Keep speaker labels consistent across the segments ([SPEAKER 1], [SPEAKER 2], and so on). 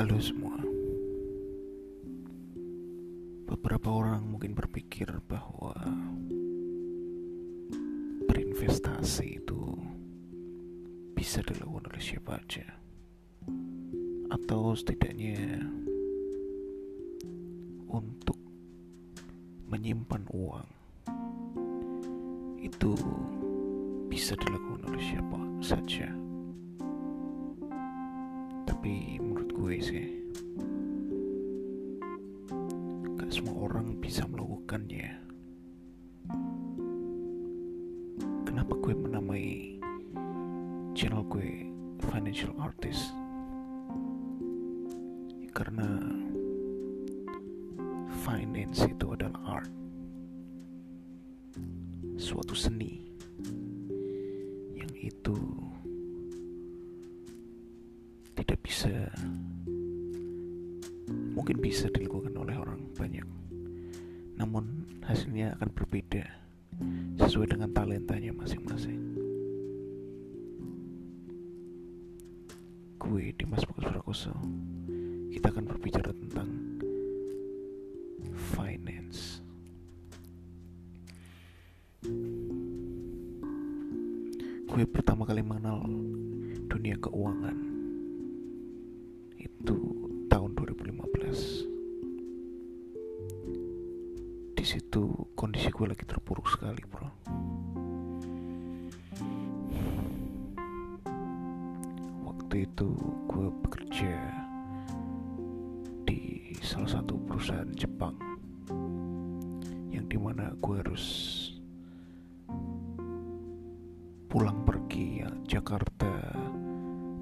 [SPEAKER 1] Halo semua. Beberapa orang mungkin berpikir bahwa berinvestasi itu bisa dilakukan oleh siapa aja. Atau setidaknya untuk menyimpan uang itu bisa dilakukan oleh siapa saja tapi gue sih. Gak semua orang bisa melakukannya kenapa gue menamai channel gue financial artist? Karena finance itu adalah art. Suatu seni bisa dilakukan oleh orang banyak. Namun hasilnya akan berbeda sesuai dengan talentanya masing-masing. Gue Dimas Bagus Prakoso. Kita akan berbicara waktu itu gue bekerja di salah satu perusahaan Jepang yang di mana gue harus pulang pergi ya Jakarta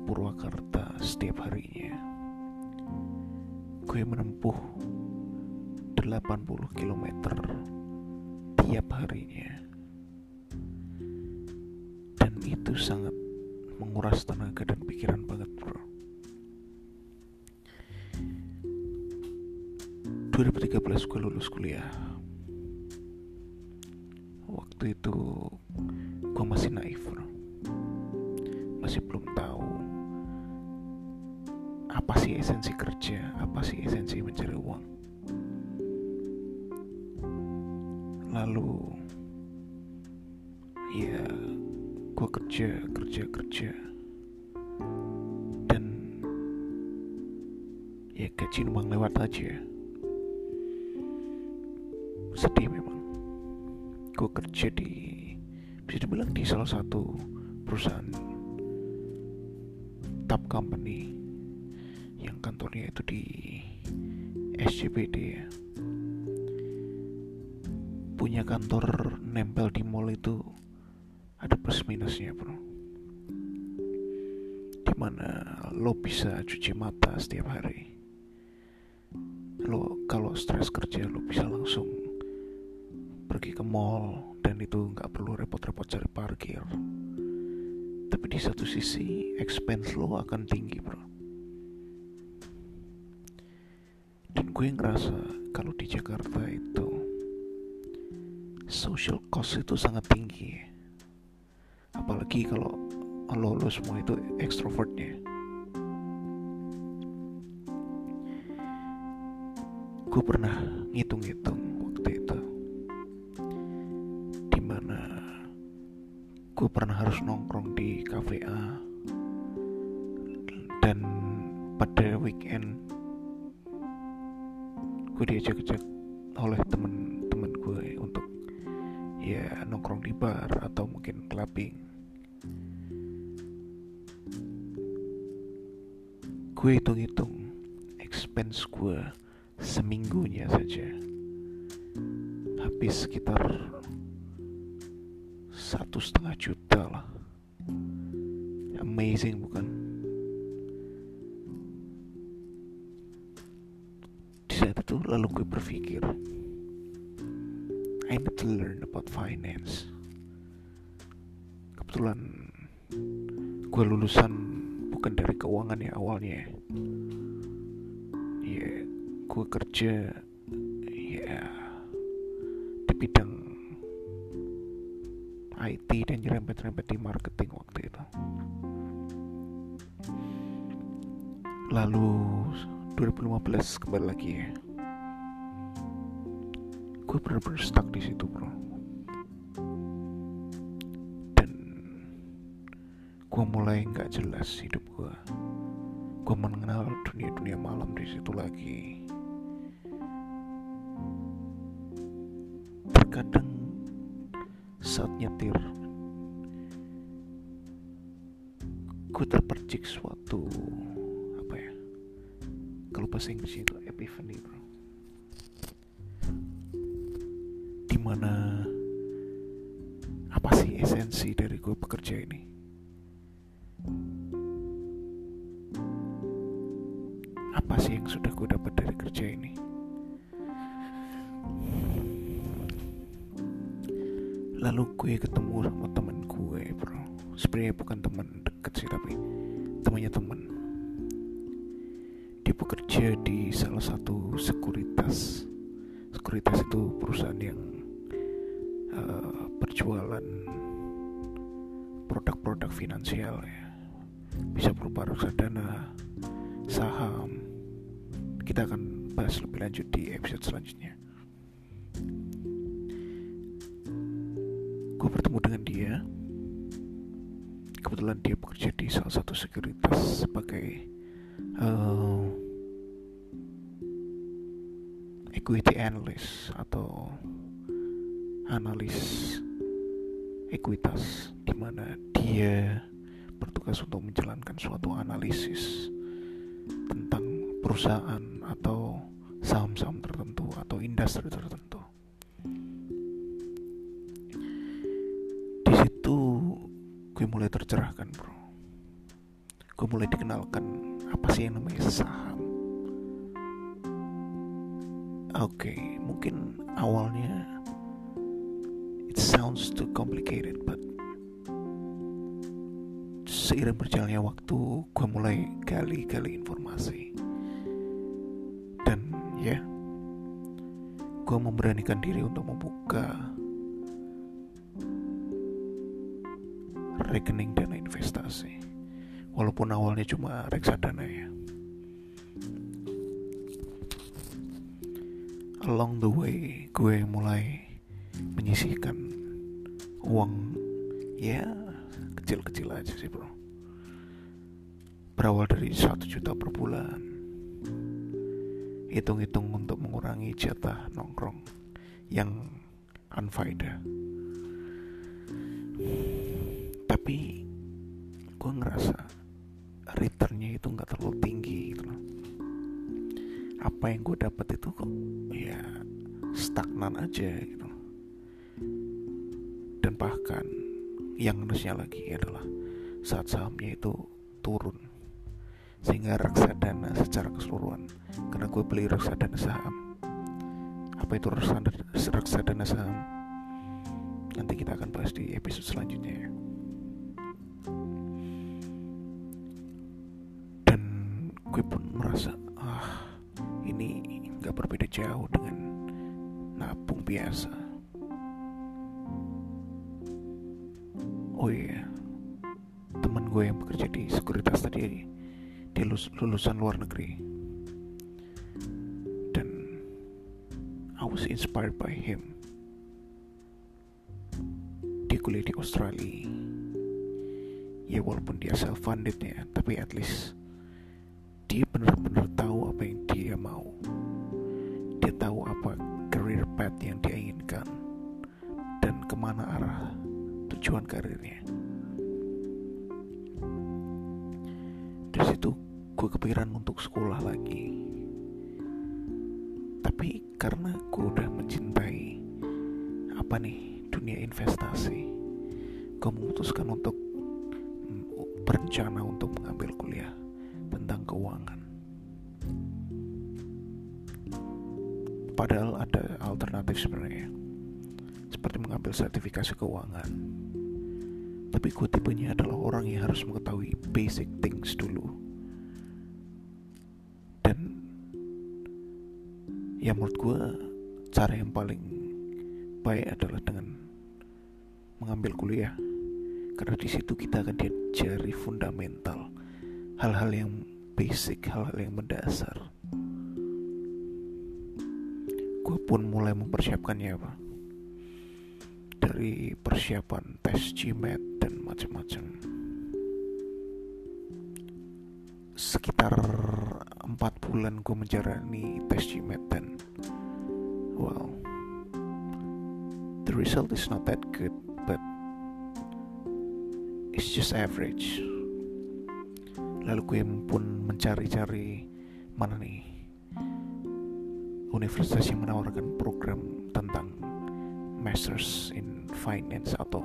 [SPEAKER 1] Purwakarta setiap harinya. Gue menempuh 80 km tiap harinya. Dan itu sangat menguras tenaga dan pikiran banget bro. 2013 gue lulus kuliah. Waktu itu gue masih naif bro. Masih belum tahu apa sih esensi kerja, apa sih esensi mencari uang. Lalu, ya, gue kerja, kerja, kerja, dan ya gaji numpang lewat aja. Sedih memang. Gue kerja di, bisa dibilang di salah satu perusahaan top company yang kantornya itu di SCBD ya punya kantor nempel di mall itu ada plus minusnya bro di mana lo bisa cuci mata setiap hari? Lo kalau stres kerja lo bisa langsung pergi ke mall dan itu nggak perlu repot-repot cari parkir. Tapi di satu sisi expense lo akan tinggi bro. Dan gue ngerasa kalau di Jakarta itu social cost itu sangat tinggi. Apalagi kalau lo, lo semua itu extrovertnya gue pernah ngitung-ngitung waktu itu. Di mana gue pernah harus nongkrong di cafe A dan pada weekend gue diajak-ajak oleh temen-temen gue untuk ya nongkrong di bar atau mungkin clubbing gue hitung-hitung expense gue seminggunya saja. Habis sekitar satu setengah juta lah. Amazing bukan? Di saat itu lalu gue berpikir I need to learn about finance. Kebetulan gue lulusan bukan dari keuangan ya awalnya ya gue kerja ya di bidang IT dan nyerempet-nyerempet di marketing waktu itu. Lalu 2015 kembali lagi ya. Gue bener-bener stuck di situ bro. Dan gue mulai nggak jelas hidup gue gue mengenal dunia-dunia malam di situ lagi terkadang saat nyetir gue terpercik suatu apa ya kalau bahasa Inggris itu epiphany bro. Di mana apa sih esensi dari gue bekerja ini berjualan produk-produk finansial ya. Bisa berupa reksadana saham. Kita akan bahas lebih lanjut di episode selanjutnya. Gue bertemu dengan dia. Kebetulan dia bekerja di salah satu sekuritas sebagai uh, equity analyst atau analis ekuitas di mana dia bertugas untuk menjalankan suatu analisis tentang perusahaan atau saham-saham tertentu atau industri tertentu. gue mulai tercerahkan bro gue mulai dikenalkan apa sih yang namanya saham oke okay, mungkin awalnya it sounds too complicated but seiring berjalannya waktu gue mulai gali-gali informasi. Dan ya gue memberanikan diri untuk membuka rekening dana investasi. Walaupun awalnya cuma reksadana ya. Along the way gue mulai menyisihkan uang. Ya kecil-kecil aja sih bro. Berawal dari satu juta per bulan. Hitung-hitung untuk mengurangi jatah nongkrong yang unfaedah. Tapi gue ngerasa returnnya itu nggak terlalu tinggi gitu loh. Apa yang gue dapat itu kok ya stagnan aja gitu. Dan bahkan yang minusnya lagi adalah saat sahamnya itu turun. Sehingga reksadana secara keseluruhan karena gue beli reksadana saham. Apa itu reksadana, saham? Nanti kita akan bahas di episode selanjutnya ya. Gue pun merasa ah ini nggak berbeda jauh dengan nabung biasa lulusan luar negeri. Dan I was inspired by him. Dia kuliah di Australia. Ya walaupun dia self funded ya tapi at least dia benar-benar tahu apa yang dia mau. Dia tahu apa career path yang dia inginkan dan ke mana arah tujuan karirnya kepikiran untuk sekolah lagi tapi karena gue udah mencintai apa nih dunia investasi gue memutuskan untuk berencana untuk mengambil kuliah tentang keuangan. Padahal ada alternatif sebenarnya, seperti mengambil sertifikasi keuangan. Tapi gue tipenya adalah orang yang harus mengetahui basic things dulu. Ya menurut gue cara yang paling baik adalah dengan mengambil kuliah. Karena di situ kita akan diajari fundamental hal-hal yang basic hal-hal yang mendasar. Gue pun mulai mempersiapkannya apa dari persiapan tes GMAT dan macam-macam. Sekitar empat bulan gue menjalani tes GMAT dan well the result is not that good but it's just average. Lalu gue pun mencari-cari mana nih universitas yang menawarkan program tentang Masters in Finance atau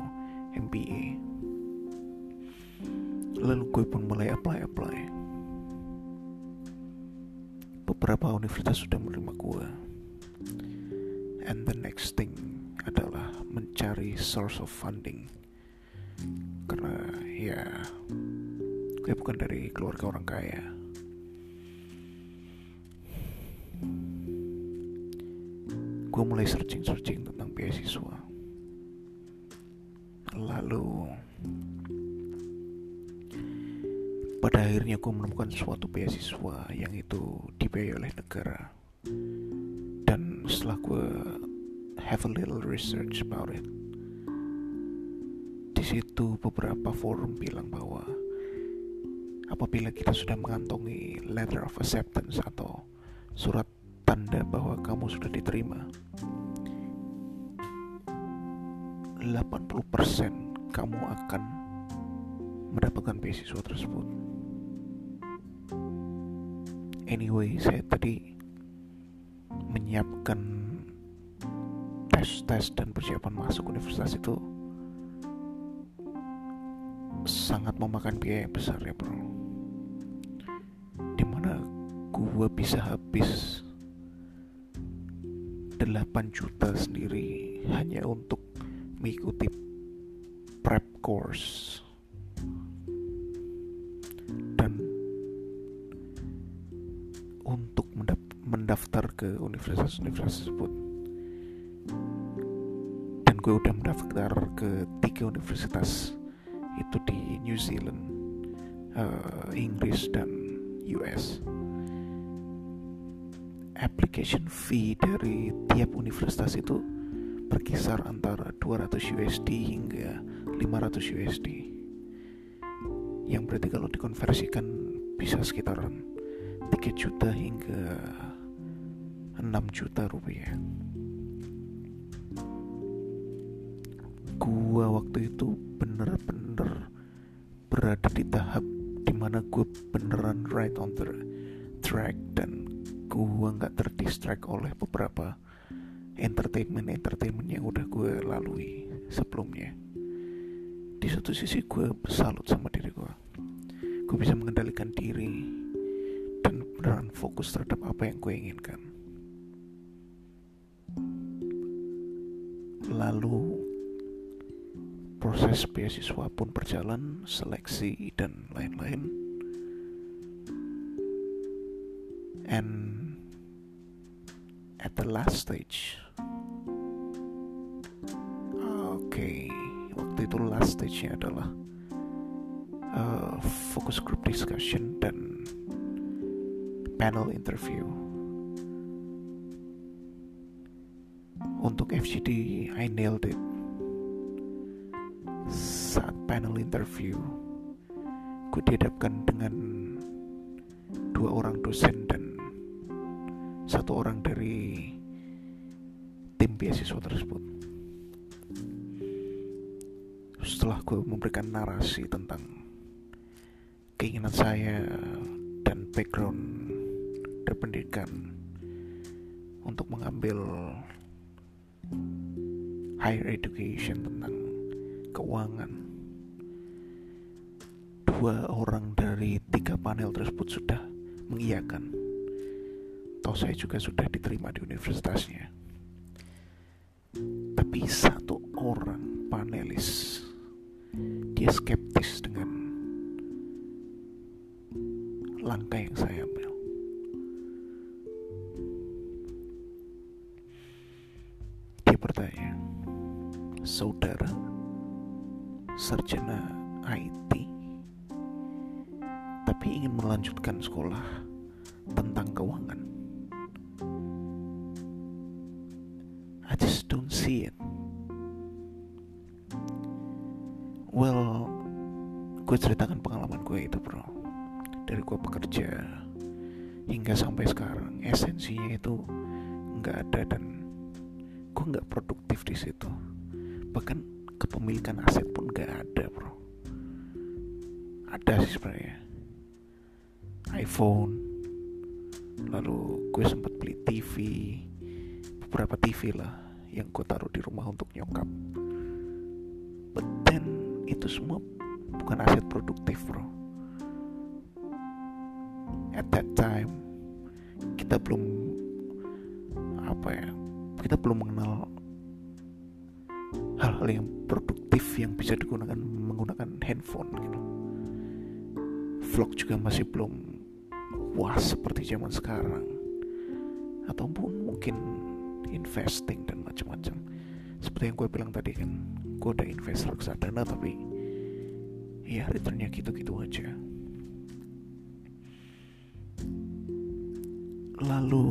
[SPEAKER 1] MBA lalu gue pun mulai apply-apply. Beberapa universitas sudah menerima gue and the next thing adalah mencari source of funding. Karena ya gue bukan dari keluarga orang kaya. Gue mulai searching-searching tentang beasiswa. Lalu pada akhirnya gue menemukan suatu beasiswa yang itu dibayar oleh negara. Dan setelah gue have a little research about it. Di situ beberapa forum bilang bahwa apabila kita sudah mengantongi letter of acceptance atau surat tanda bahwa kamu sudah diterima 80% kamu akan mendapatkan beasiswa tersebut. Anyway saya tadi menyiapkan tes-tes dan persiapan masuk universitas itu sangat memakan biaya besar ya bro. Di mana gue bisa habis 8 juta sendiri hanya untuk mengikuti prep course. Dan untuk mendaftar ke universitas-universitas tersebut gue udah mendaftar ke tiga universitas itu di New Zealand, uh, Inggris dan US application fee dari tiap universitas itu berkisar antara 200 USD hingga 500 USD yang berarti kalau dikonversikan bisa sekitaran 3 juta hingga 6 juta rupiah gua waktu itu bener-bener berada di tahap di mana gue beneran right on the track dan gue nggak terdistract oleh beberapa entertainment entertainment yang udah gue lalui sebelumnya. Di satu sisi gue salut sama diri gue gue bisa mengendalikan diri dan beneran fokus terhadap apa yang gue inginkan. Lalu proses beasiswa pun berjalan seleksi dan lain-lain. And at the last stage. Oke okay. waktu itu last stage nya adalah uh, focus group discussion dan panel interview. Untuk FGD I nailed it panel interview gue dihadapkan dengan dua orang dosen dan satu orang dari tim beasiswa tersebut. Setelah gue memberikan narasi tentang keinginan saya dan background berpendidikan untuk mengambil higher education tentang keuangan dua orang dari tiga panel tersebut sudah mengiyakan Toh saya juga sudah diterima di universitasnya. Tapi satu orang panelis dia skeptis dengan langkah yang saya ambil. Dia bertanya, saudara sarjana just don't see it. Well, gue ceritakan pengalaman gue itu bro. Dari gue bekerja hingga sampai sekarang Esensinya itu nggak ada dan gue nggak produktif di situ. Bahkan kepemilikan aset pun nggak ada bro. Ada sih sebenarnya. iPhone Lalu gue sempat beli TV Beberapa TV lah yang gue taruh di rumah untuk nyokap. But then itu semua bukan aset produktif bro. At that time kita belum apa ya kita belum mengenal hal-hal yang produktif yang bisa digunakan menggunakan handphone gitu vlog juga masih belum wah seperti zaman sekarang. Ataupun mungkin investing dan macam-macam. Seperti yang gue bilang tadi kan gue udah invest reksadana tapi ya returnnya gitu-gitu aja. Lalu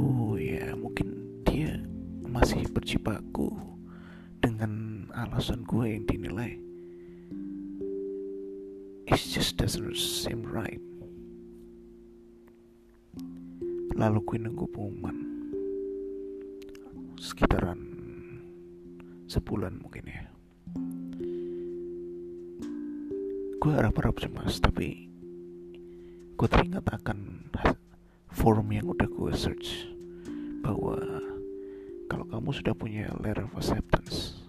[SPEAKER 1] ya mungkin dia masih berjibaku dengan alasan gue yang dinilai. It just doesn't seem right. Lalu gue nunggu pengumuman sekitaran sebulan mungkin ya. Gue harap-harap cemas tapi gue teringat akan forum yang udah gue search bahwa kalau kamu sudah punya letter of acceptance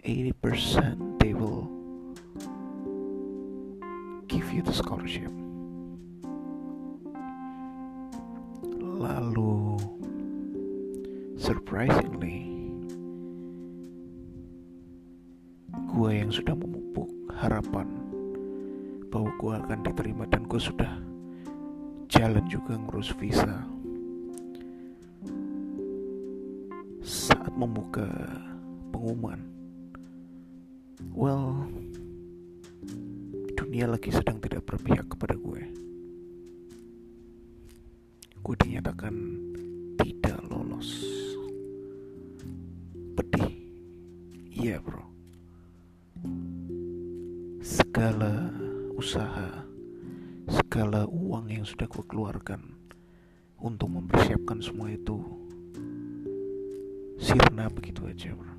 [SPEAKER 1] 80% they will give you the scholarship. Lalu surprisingly gue yang sudah memupuk harapan bahwa gue akan diterima dan gue sudah jalan juga ngurus visa. Saat membuka pengumuman well dunia lagi sedang tidak berpihak kepada gue gue dinyatakan tidak lolos yang sudah gue keluarkan untuk mempersiapkan semua itu sirna begitu aja bro.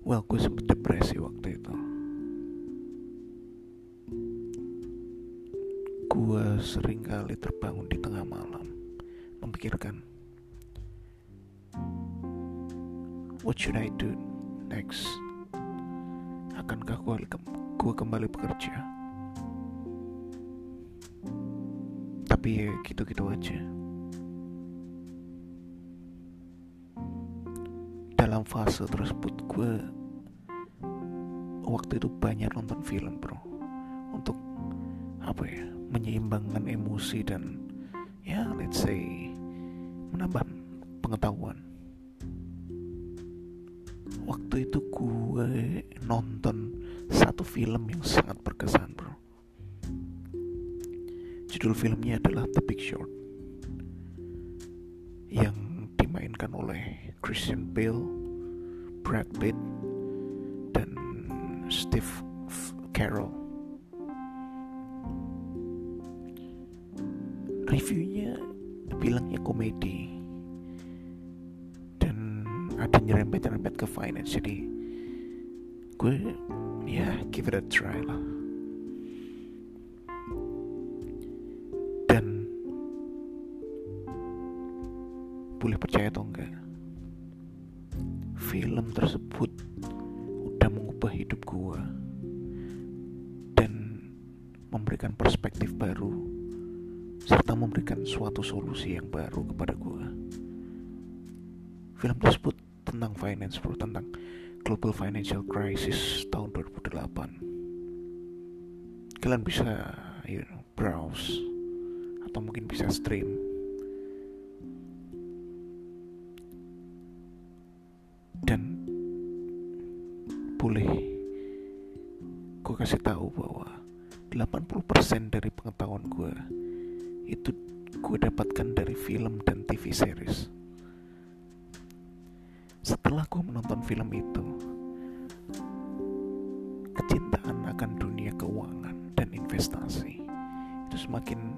[SPEAKER 1] Well, gue sempet depresi waktu itu. Gue sering kali terbangun di tengah malam memikirkan What should I do next? Akankah gue, kembali bekerja? Tapi ya gitu-gitu aja. Dalam fase tersebut gue waktu itu banyak nonton film bro untuk apa ya menyeimbangkan emosi dan ya let's say menambah pengetahuan waktu itu gue nonton satu film yang sangat berkesan bro judul filmnya adalah The Big Short yang dimainkan oleh Christian Bale, Brad Pitt, dan Steve Carell. Reviewnya bilangnya komedi, nyerempet-nyerempet ke finance. Jadi gue ya give it a try lah. Dan boleh percaya atau enggak film tersebut udah mengubah hidup gue dan memberikan perspektif baru serta memberikan suatu solusi yang baru kepada gue film tersebut tentang finance bro tentang global financial crisis tahun 2008 kalian bisa you know, browse atau mungkin bisa stream dan boleh gue kasih tahu bahwa 80% dari pengetahuan gue itu gue dapatkan dari film dan TV series. Setelah gue menonton film itu, kecintaan akan dunia keuangan dan investasi itu semakin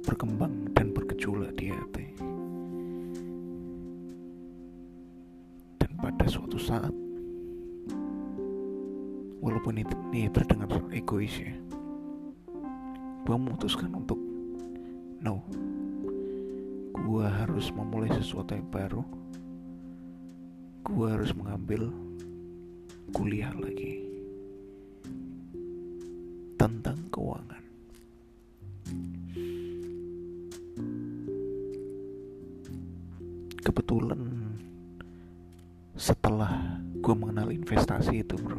[SPEAKER 1] berkembang dan bergejolak di hati. Dan pada suatu saat, walaupun ini, ini terdengar egois ya, gue memutuskan untuk no, gue harus memulai sesuatu yang baru. Gue harus mengambil kuliah lagi tentang keuangan. Kebetulan setelah gue mengenal investasi itu bro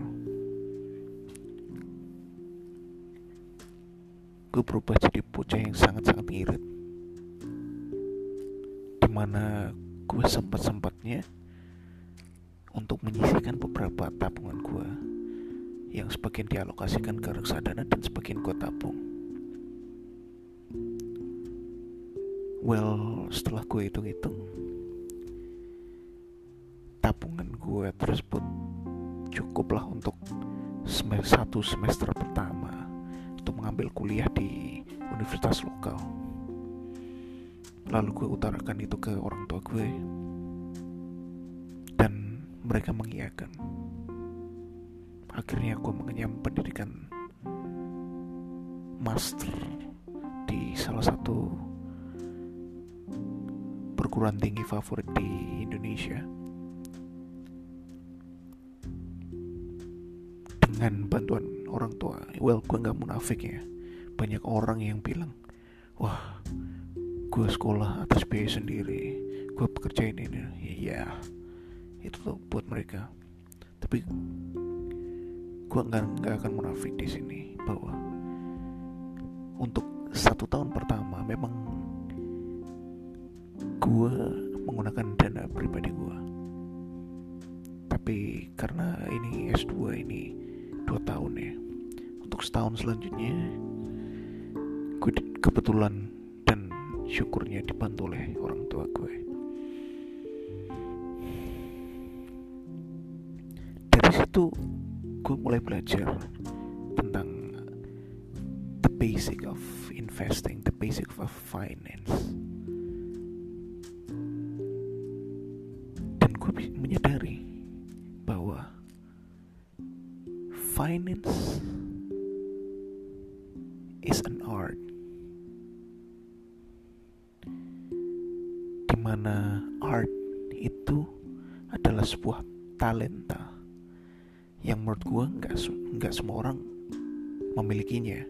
[SPEAKER 1] gue berubah well setelah gue hitung-hitung tabungan gue tersebut cukuplah untuk semester satu semester pertama untuk mengambil kuliah di universitas lokal. Lalu gue utarakan itu ke orang tua gue dan mereka mengiyakan. Akhirnya gue mengenyam pendidikan master di salah satu perguruan tinggi favorit di Indonesia? Dengan bantuan orang tua. Well gue nggak munafik ya. Banyak orang yang bilang wah gue sekolah atas biaya sendiri. Gue bekerja ini. Ya itu tuh buat mereka. Tapi gue nggak nggak akan munafik di sini bahwa untuk satu tahun pertama memang gue menggunakan dana pribadi gue tapi karena ini S2 ini dua tahun ya untuk setahun selanjutnya gue kebetulan dan syukurnya dibantu oleh orang tua gue dari situ gue mulai belajar tentang the basic of investing the basic of finance itu adalah sebuah talenta yang menurut gue nggak nggak semua orang memilikinya.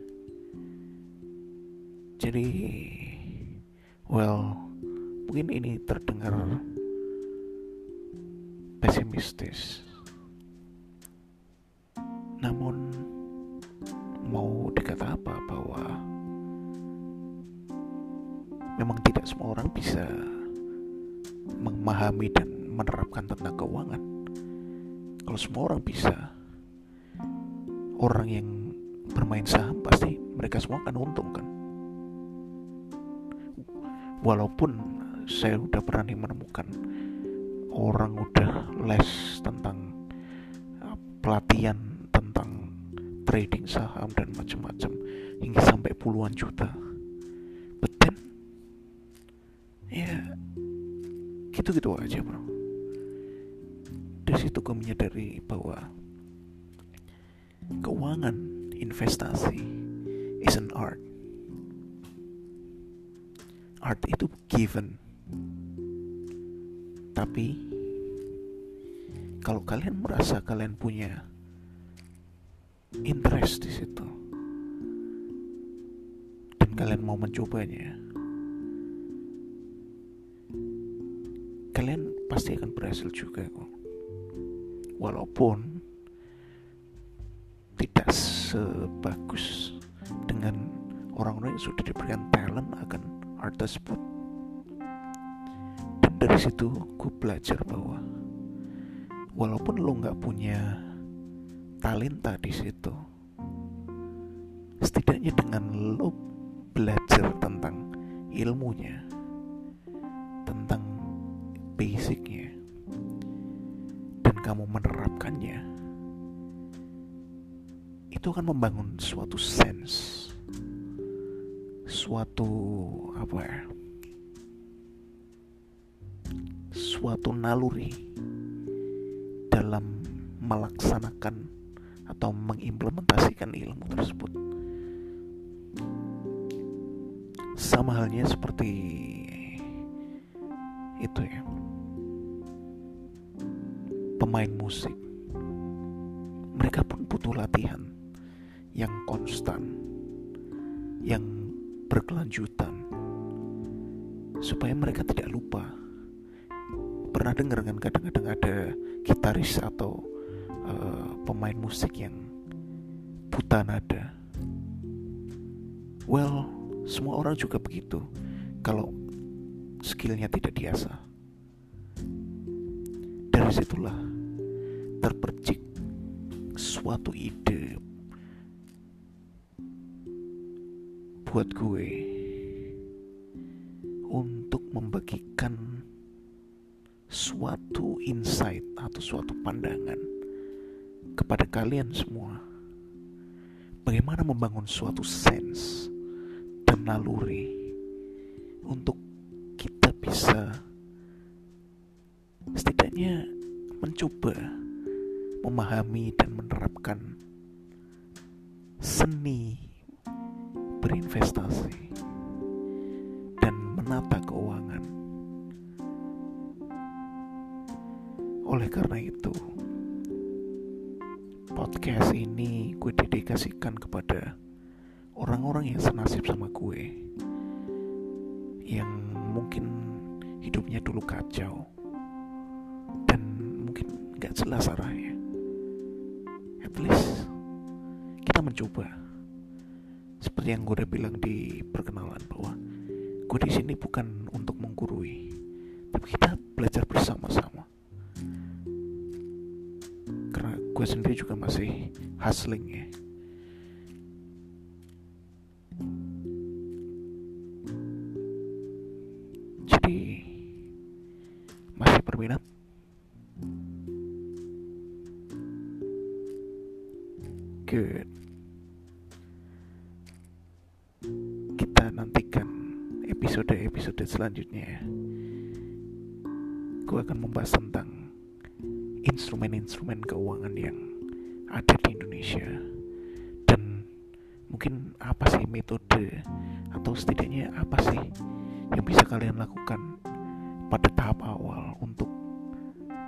[SPEAKER 1] Jadi well mungkin ini terdengar pesimistis. Namun mau dikata apa bahwa memang tidak semua orang bisa memahami dan menerapkan tentang keuangan. Kalau semua orang bisa, orang yang bermain saham pasti mereka semua akan untung kan. Walaupun saya udah berani menemukan orang udah les tentang uh, pelatihan trading saham dan macam-macam hingga sampai puluhan juta. Gitu-gitu aja bro. Dari situ gue menyadari bahwa keuangan investasi is an art. Art itu given. Tapi kalau kalian merasa kalian punya interest di situ dan kalian mau mencobanya kalian pasti akan berhasil juga kok. Walaupun tidak sebagus dengan orang-orang yang sudah diberikan talent akan art tersebut dan dari situ gue belajar bahwa walaupun lo nggak punya talenta di situ setidaknya dengan lo belajar tentang ilmunya tentang basicnya. Dan kamu menerapkannya itu akan membangun suatu sense suatu apa ya suatu naluri dalam melaksanakan atau mengimplementasikan ilmu tersebut. Sama halnya seperti itu ya pemain musik. Mereka pun butuh latihan yang konstan yang berkelanjutan supaya mereka tidak lupa. Pernah dengar kan kadang-kadang ada gitaris atau uh, pemain musik yang buta nada? Well semua orang juga begitu. Kalau skillnya tidak biasa dari situlah terpercik suatu ide buat gue untuk membagikan suatu insight atau suatu pandangan kepada kalian semua. Bagaimana membangun suatu sense dan naluri untuk kita bisa setidaknya mencoba memahami dan menerapkan seni berinvestasi dan menata keuangan. Oleh karena itu, podcast ini gue dedikasikan kepada orang-orang yang senasib sama gue, yang mungkin hidupnya dulu kacau dan mungkin gak jelas arahnya. At least kita mencoba. Seperti yang gue udah bilang di perkenalan bahwa gue di sini bukan untuk menggurui tapi kita belajar bersama-sama. Karena gue sendiri juga masih hustling ya. Jadi masih berminat good. Nantikan episode-episode selanjutnya. Gue akan membahas tentang instrumen-instrumen keuangan yang ada di Indonesia. Dan mungkin apa sih metode atau setidaknya apa sih yang bisa kalian lakukan pada tahap awal untuk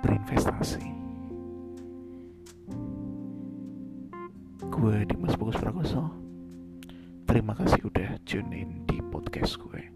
[SPEAKER 1] berinvestasi Gue Dimas Bagus Prakoso Terima kasih udah tune in di podcast gue.